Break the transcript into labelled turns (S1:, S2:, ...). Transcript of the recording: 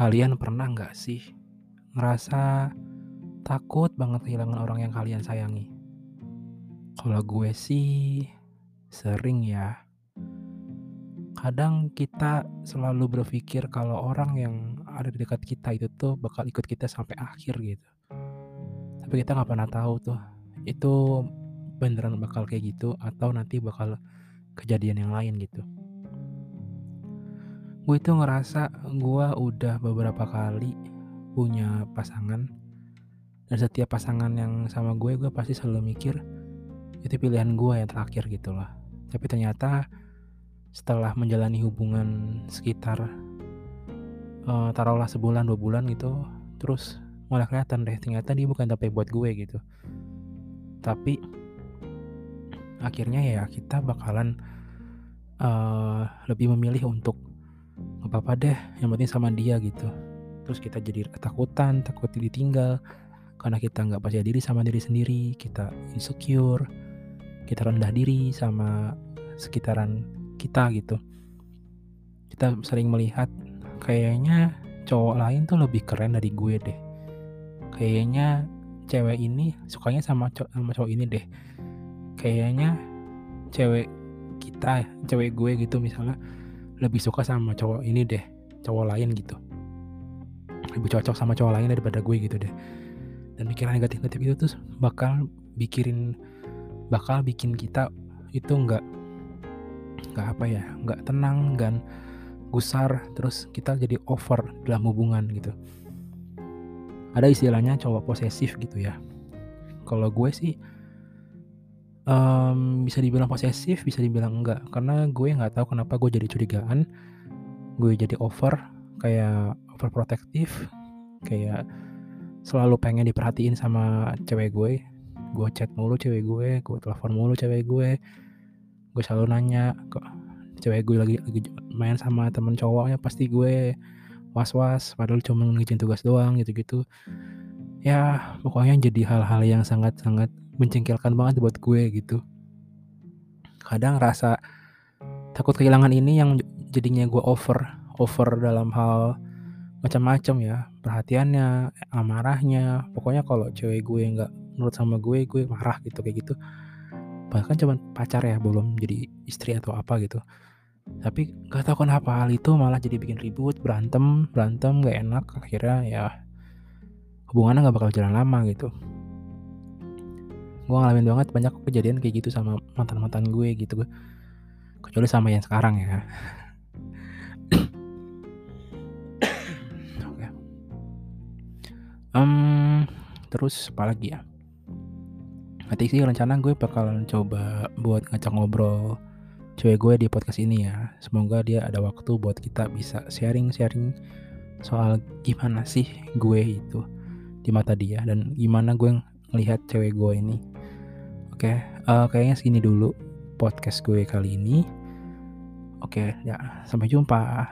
S1: Kalian pernah nggak sih ngerasa takut banget kehilangan orang yang kalian sayangi? Kalau gue sih sering ya. Kadang kita selalu berpikir kalau orang yang ada di dekat kita itu tuh bakal ikut kita sampai akhir gitu. Tapi kita nggak pernah tahu tuh itu beneran bakal kayak gitu atau nanti bakal kejadian yang lain gitu. Gue itu ngerasa gue udah beberapa kali punya pasangan dan setiap pasangan yang sama gue, gue pasti selalu mikir itu pilihan gue yang terakhir gitu loh. Tapi ternyata setelah menjalani hubungan sekitar uh, taruhlah sebulan dua bulan gitu, terus mulai kelihatan deh ternyata dia bukan tapi buat gue gitu. Tapi akhirnya ya kita bakalan uh, lebih memilih untuk apa-apa deh yang penting sama dia gitu. Terus kita jadi ketakutan takut ditinggal karena kita nggak percaya diri sama diri sendiri kita insecure kita rendah diri sama sekitaran kita gitu. Kita sering melihat kayaknya cowok lain tuh lebih keren dari gue deh. Kayaknya cewek ini sukanya sama cowok, sama cowok ini deh. Kayaknya cewek kita cewek gue gitu misalnya lebih suka sama cowok ini deh cowok lain gitu. Lebih cocok sama cowok lain daripada gue gitu deh. Dan pikiran negatif-negatif itu tuh bakal bikin bakal bikin kita itu nggak nggak apa ya nggak tenang dan gusar. Terus kita jadi over dalam hubungan gitu. Ada istilahnya cowok posesif gitu ya. Kalau gue sih um, bisa dibilang posesif bisa dibilang enggak. Karena gue nggak tahu kenapa gue jadi curigaan. Gue jadi over kayak overprotective. Kayak selalu pengen diperhatiin sama cewek gue. Gue chat mulu cewek gue gue telepon mulu cewek gue. Gue selalu nanya kok cewek gue lagi, lagi main sama temen cowoknya? Pasti gue was was padahal cuma ngerjain tugas doang gitu gitu ya pokoknya jadi hal-hal yang sangat-sangat mencengkelkan banget buat gue gitu. Kadang rasa takut kehilangan ini yang jadinya gue over over dalam hal macam-macam ya. Perhatiannya amarahnya pokoknya kalau cewek gue nggak menurut sama gue gue marah gitu kayak gitu. Bahkan cuma pacar ya belum jadi istri atau apa gitu. Tapi gak tahu kenapa hal itu malah jadi bikin ribut berantem berantem gak enak akhirnya ya hubungannya nggak bakal jalan lama gitu. Gue ngalamin banget banyak kejadian kayak gitu sama mantan mantan gue gitu gue kecuali sama yang sekarang ya. Oke. Um, terus apa lagi ya? Nanti sih rencana gue bakal coba buat ngajak ngobrol cewek gue di podcast ini ya. Semoga dia ada waktu buat kita bisa sharing-sharing soal gimana sih gue itu di mata dia dan gimana gue ngelihat cewek gue ini Oke, uh, kayaknya segini dulu podcast gue kali ini. Oke, ya, sampai jumpa.